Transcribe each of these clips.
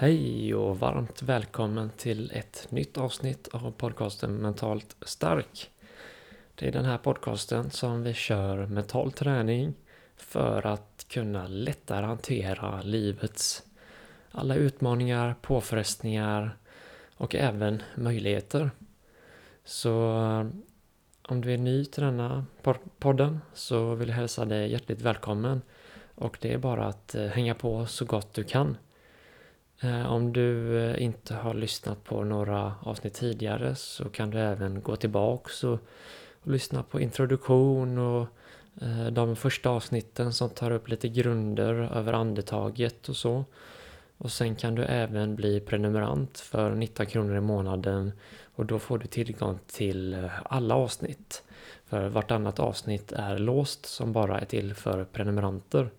Hej och varmt välkommen till ett nytt avsnitt av podcasten Mentalt stark. Det är den här podcasten som vi kör mental träning för att kunna lättare hantera livets alla utmaningar, påfrestningar och även möjligheter. Så eh, om du är ny till denna podden så vill jag hälsa dig hjärtligt välkommen och det är bara att eh, hänga på så gott du kan. Eh, om du eh, inte har lyssnat på några avsnitt tidigare så kan du även gå tillbaks och, och lyssna på introduktion och eh, de första avsnitten som tar upp lite grunder över andetaget och så. Och sen kan du även bli prenumerant för 19 kronor i månaden och då får du tillgång till alla avsnitt. För vartannat avsnitt är låst som bara är till för prenumeranter.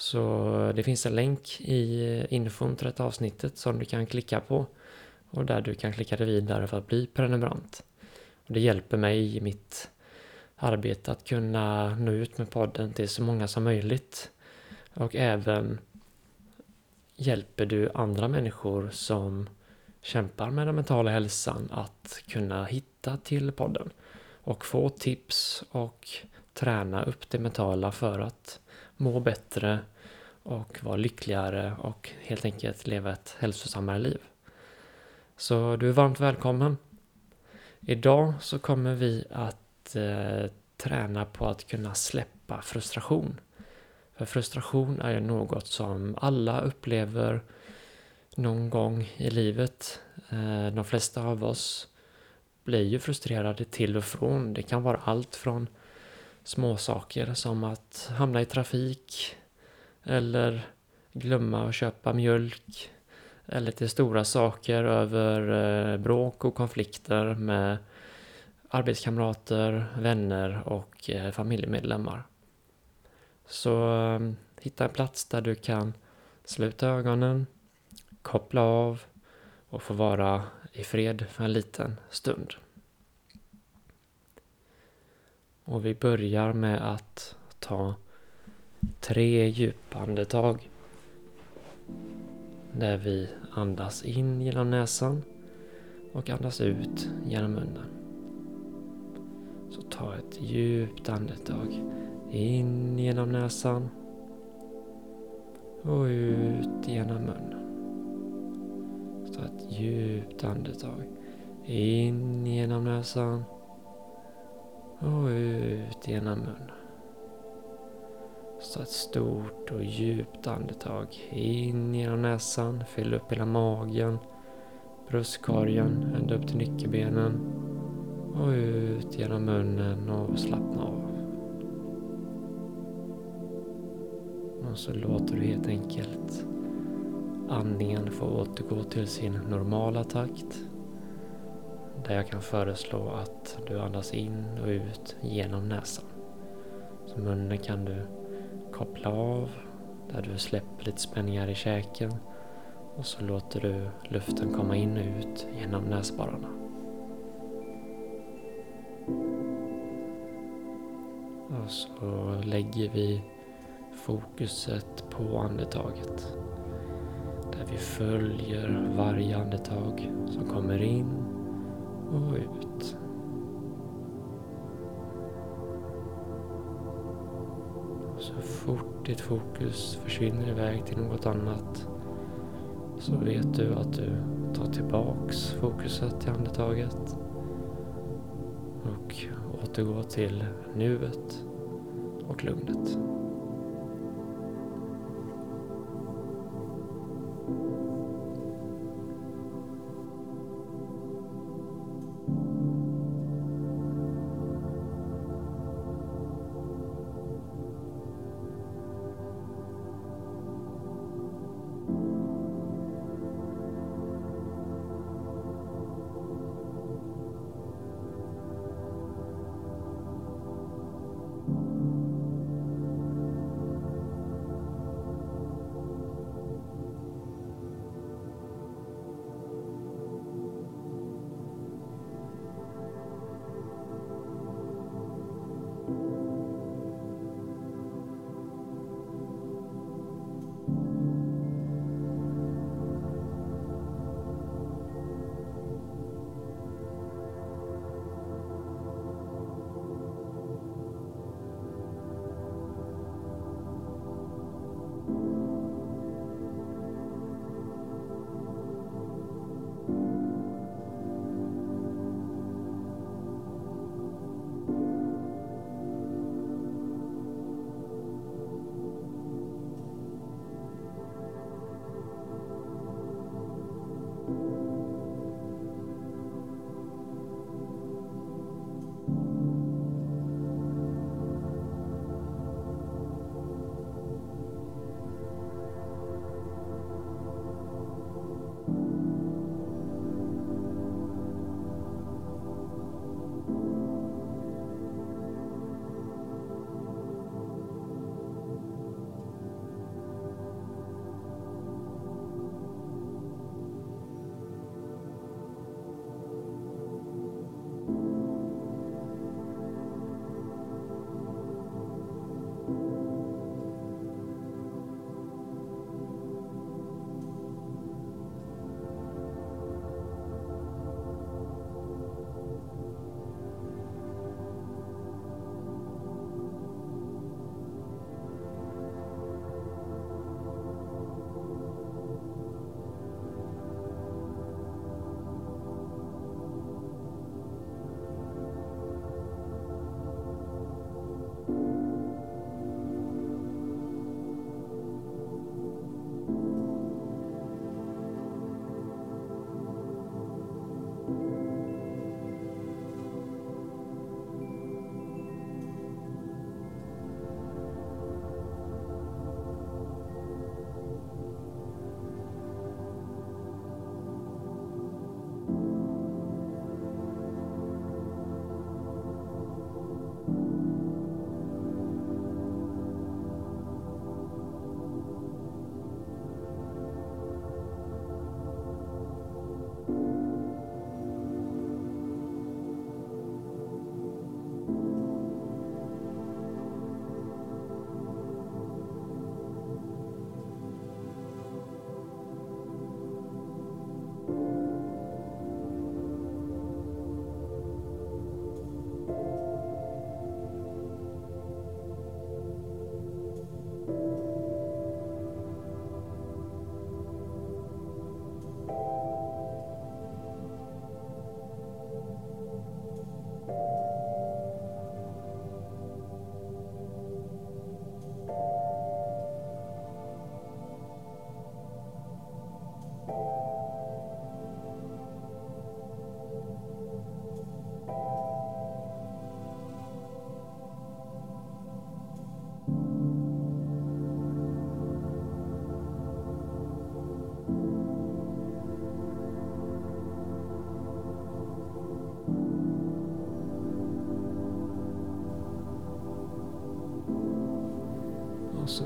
Så det finns en länk i infon till detta avsnittet som du kan klicka på och där du kan klicka dig vidare för att bli prenumerant. Och det hjälper mig i mitt arbete att kunna nå ut med podden till så många som möjligt. Och även hjälper du andra människor som kämpar med den mentala hälsan att kunna hitta till podden och få tips och träna upp det mentala för att må bättre och vara lyckligare och helt enkelt leva ett hälsosammare liv. Så du är varmt välkommen. Idag så kommer vi att eh, träna på att kunna släppa frustration. För frustration är ju något som alla upplever någon gång i livet. Eh, de flesta av oss blir ju frustrerade till och från. Det kan vara allt från små saker som att hamna i trafik eller glömma att köpa mjölk eller till stora saker över eh, bråk och konflikter med arbetskamrater, vänner och eh, familjemedlemmar. Så ehm, hitta en plats där du kan sluta ögonen, koppla av och få vara i fred för en liten stund. Och vi börjar med att ta tre djupa andetag. Där vi andas in genom näsan och andas ut genom munnen. Så ta ett djupt andetag in genom näsan och ut genom munnen. Så ta ett djupt andetag in genom näsan och ut genom munnen. Så ett stort och djupt andetag in genom näsan, fyll upp hela magen, bröstkorgen, ända upp till nyckelbenen och ut genom munnen och slappna av. Och så låter du helt enkelt andningen få återgå till sin normala takt. Där jag kan föreslå att du andas in och ut genom näsan. Så munnen kan du koppla av där du släpper lite spänningar i käken och så låter du luften komma in och ut genom näsborrarna. Och så lägger vi fokuset på andetaget. Där vi följer varje andetag som kommer in och ut. Så fort ditt fokus försvinner iväg till något annat så vet du att du tar tillbaks fokuset till andetaget och återgår till nuet och lugnet.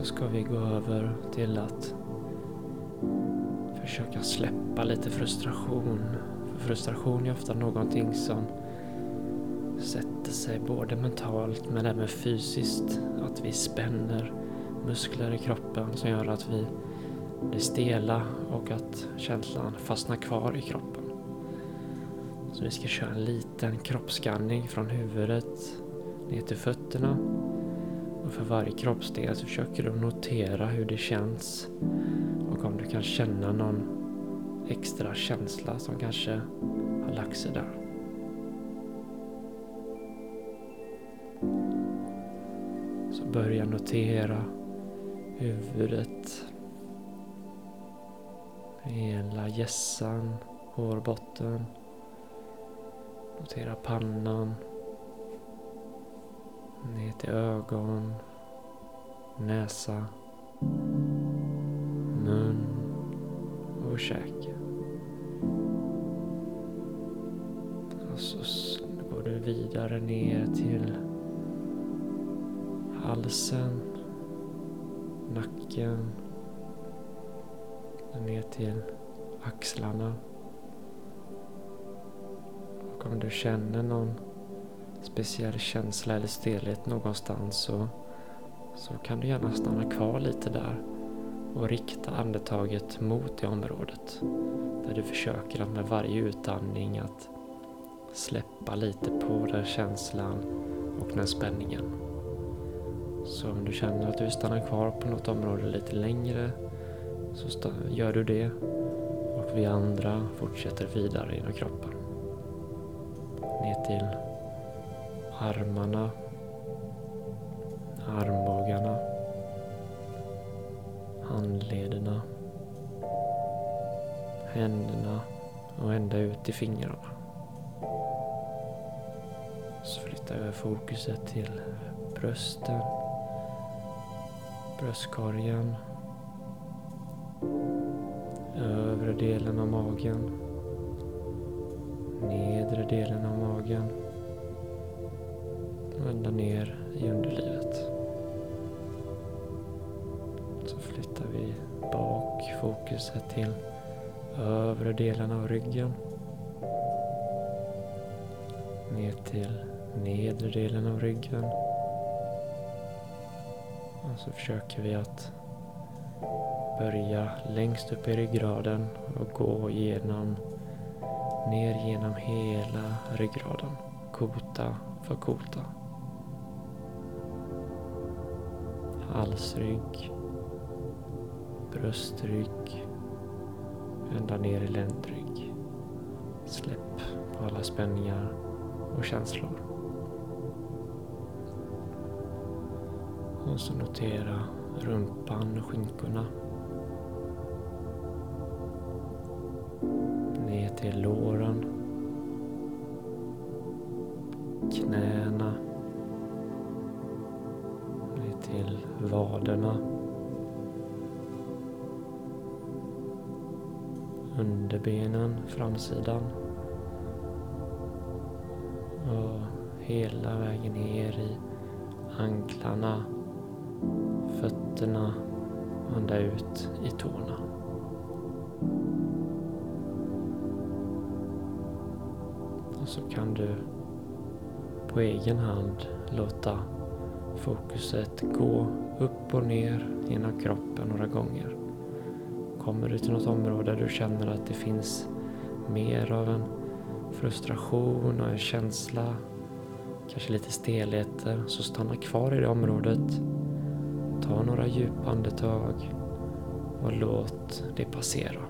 Så ska vi gå över till att försöka släppa lite frustration. För frustration är ofta någonting som sätter sig både mentalt men även fysiskt. Att vi spänner muskler i kroppen som gör att vi blir stela och att känslan fastnar kvar i kroppen. Så vi ska köra en liten kroppsskanning från huvudet ner till fötterna. Och för varje kroppsdel så försöker du notera hur det känns och om du kan känna någon extra känsla som kanske har lagt sig där. Så börja notera huvudet, hela gässan, hårbotten. Notera pannan, ner till ögon, näsa, mun och käke. Och så går du vidare ner till halsen, nacken, ner till axlarna. Och om du känner någon speciell känsla eller stelhet någonstans så, så kan du gärna stanna kvar lite där och rikta andetaget mot det området. Där du försöker att med varje utandning att släppa lite på den känslan och den spänningen. Så om du känner att du stannar kvar på något område lite längre så gör du det och vi andra fortsätter vidare inom kroppen. Ner till armarna, armbågarna, handlederna, händerna och ända ut i fingrarna. Så flyttar jag fokuset till brösten, bröstkorgen, övre delen av magen, nedre delen av magen och ända ner i underlivet. Så flyttar vi bak fokuset till övre delen av ryggen. Ner till nedre delen av ryggen. Och så försöker vi att börja längst upp i ryggraden och gå igenom ner genom hela ryggraden. Kota för kota. Halsrygg, bröstrygg, ända ner i ländrygg. Släpp på alla spänningar och känslor. Och så notera rumpan och skinkorna. Ner till låren. Knäna vaderna. Underbenen, framsidan. Och hela vägen ner i anklarna, fötterna och ända ut i tårna. Och så kan du på egen hand låta fokuset gå upp och ner genom kroppen några gånger. Kommer du till något område där du känner att det finns mer av en frustration och en känsla, kanske lite stelheter, så stanna kvar i det området. Ta några djupa andetag och låt det passera.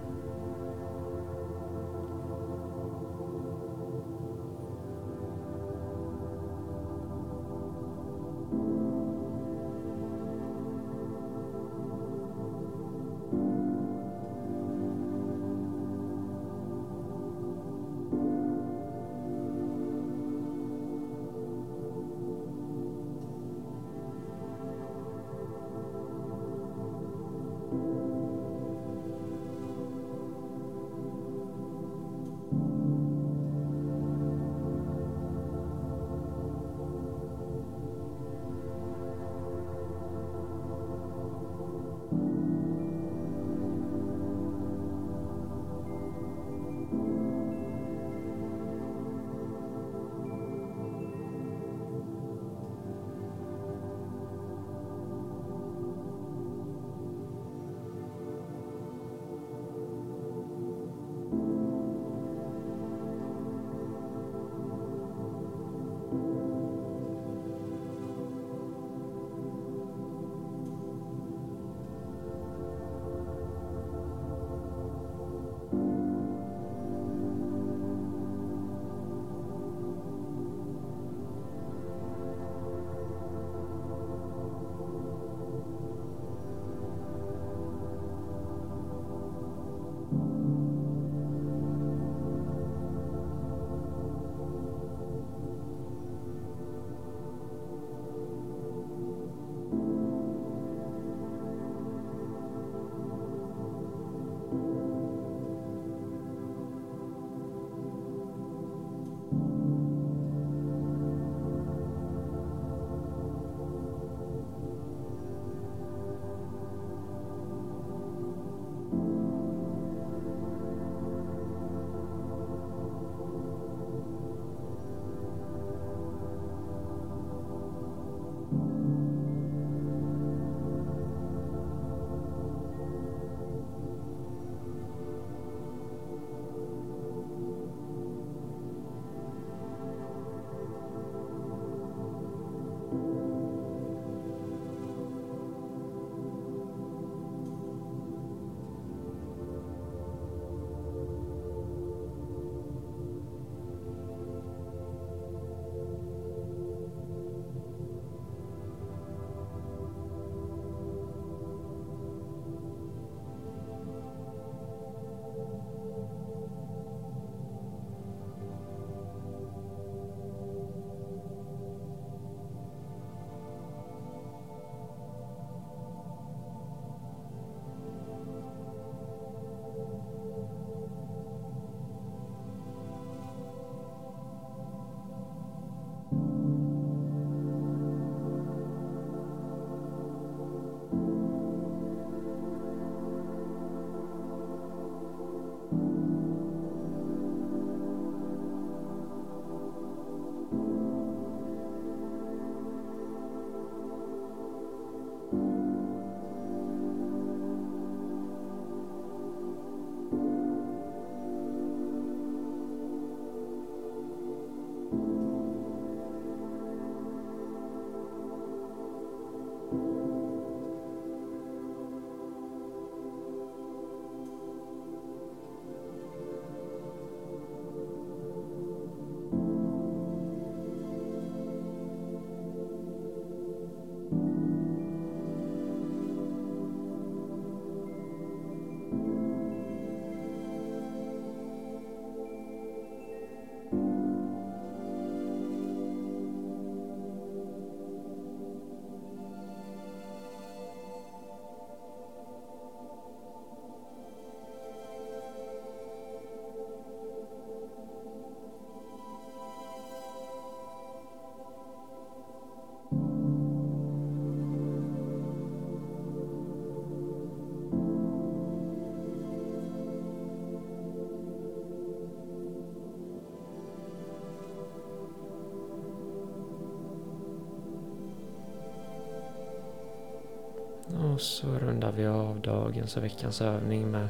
Och så rundar vi av dagens och veckans övning med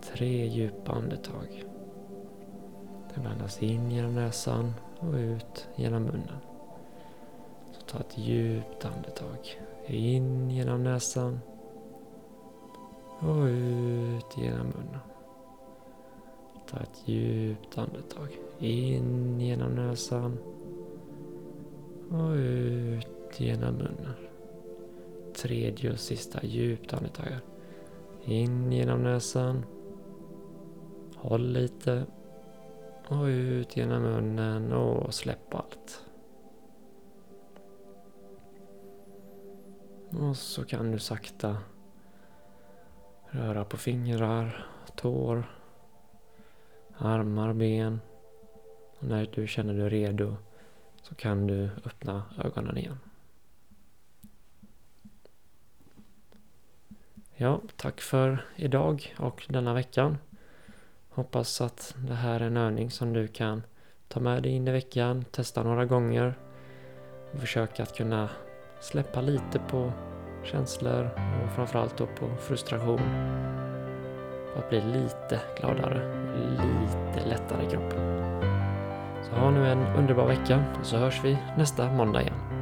tre djupa andetag. Det blandas in genom näsan och ut genom munnen. Så ta ett djupt andetag. In genom näsan och ut genom munnen. Ta ett djupt andetag. In genom näsan och ut genom munnen. Tredje och sista djupt andetag. In genom näsan. Håll lite. Och ut genom munnen och släpp allt. Och så kan du sakta röra på fingrar, tår, armar, ben. Och när du känner dig redo så kan du öppna ögonen igen. Ja, tack för idag och denna veckan. Hoppas att det här är en övning som du kan ta med dig in i veckan, testa några gånger och försöka att kunna släppa lite på känslor och framförallt då på frustration. För att bli lite gladare, lite lättare i kroppen. Så ha nu en underbar vecka och så hörs vi nästa måndag igen.